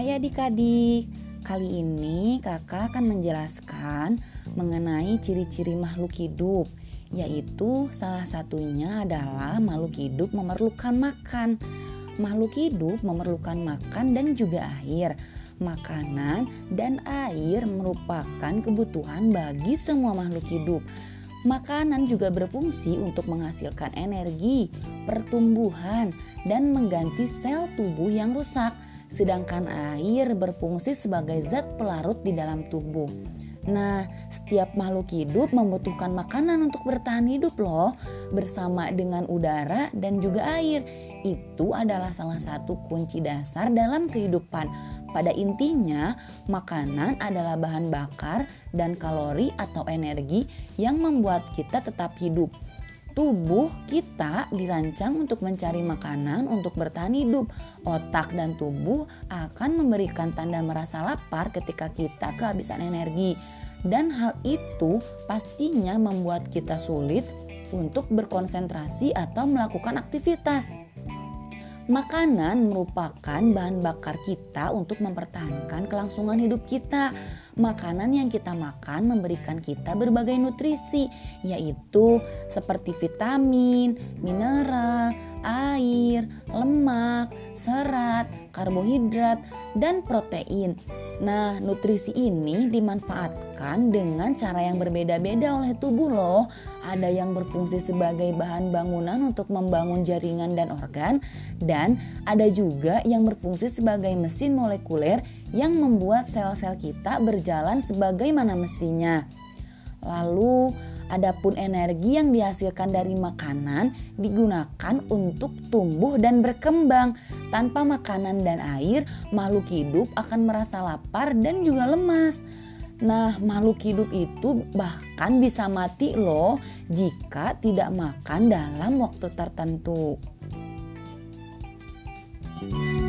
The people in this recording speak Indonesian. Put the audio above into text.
Hai adik-adik, kali ini kakak akan menjelaskan mengenai ciri-ciri makhluk hidup Yaitu salah satunya adalah makhluk hidup memerlukan makan. Makhluk hidup memerlukan makan dan juga air. Makanan dan air merupakan kebutuhan bagi semua makhluk hidup. Makanan juga berfungsi untuk menghasilkan energi, pertumbuhan, dan mengganti sel tubuh yang rusak, sedangkan air berfungsi sebagai zat pelarut di dalam tubuh. Nah, setiap makhluk hidup membutuhkan makanan untuk bertahan hidup, loh, bersama dengan udara dan juga air. Itu adalah salah satu kunci dasar dalam kehidupan pada intinya, makanan adalah bahan bakar dan kalori atau energi yang membuat kita tetap hidup. Tubuh kita dirancang untuk mencari makanan untuk bertahan hidup. Otak dan tubuh akan memberikan tanda merasa lapar ketika kita kehabisan energi. Dan hal itu pastinya membuat kita sulit untuk berkonsentrasi atau melakukan aktivitas. Makanan merupakan bahan bakar kita untuk mempertahankan kelangsungan hidup kita. Makanan yang kita makan memberikan kita berbagai nutrisi, yaitu seperti vitamin, mineral, air, lemak, serat, karbohidrat, dan protein. Nah, nutrisi ini dimanfaatkan dengan cara yang berbeda-beda oleh tubuh loh. Ada yang berfungsi sebagai bahan bangunan untuk membangun jaringan dan organ dan ada juga yang berfungsi sebagai mesin molekuler yang membuat sel-sel kita berjalan sebagaimana mestinya. Lalu, adapun energi yang dihasilkan dari makanan digunakan untuk tumbuh dan berkembang. Tanpa makanan dan air, makhluk hidup akan merasa lapar dan juga lemas. Nah, makhluk hidup itu bahkan bisa mati loh jika tidak makan dalam waktu tertentu. thank you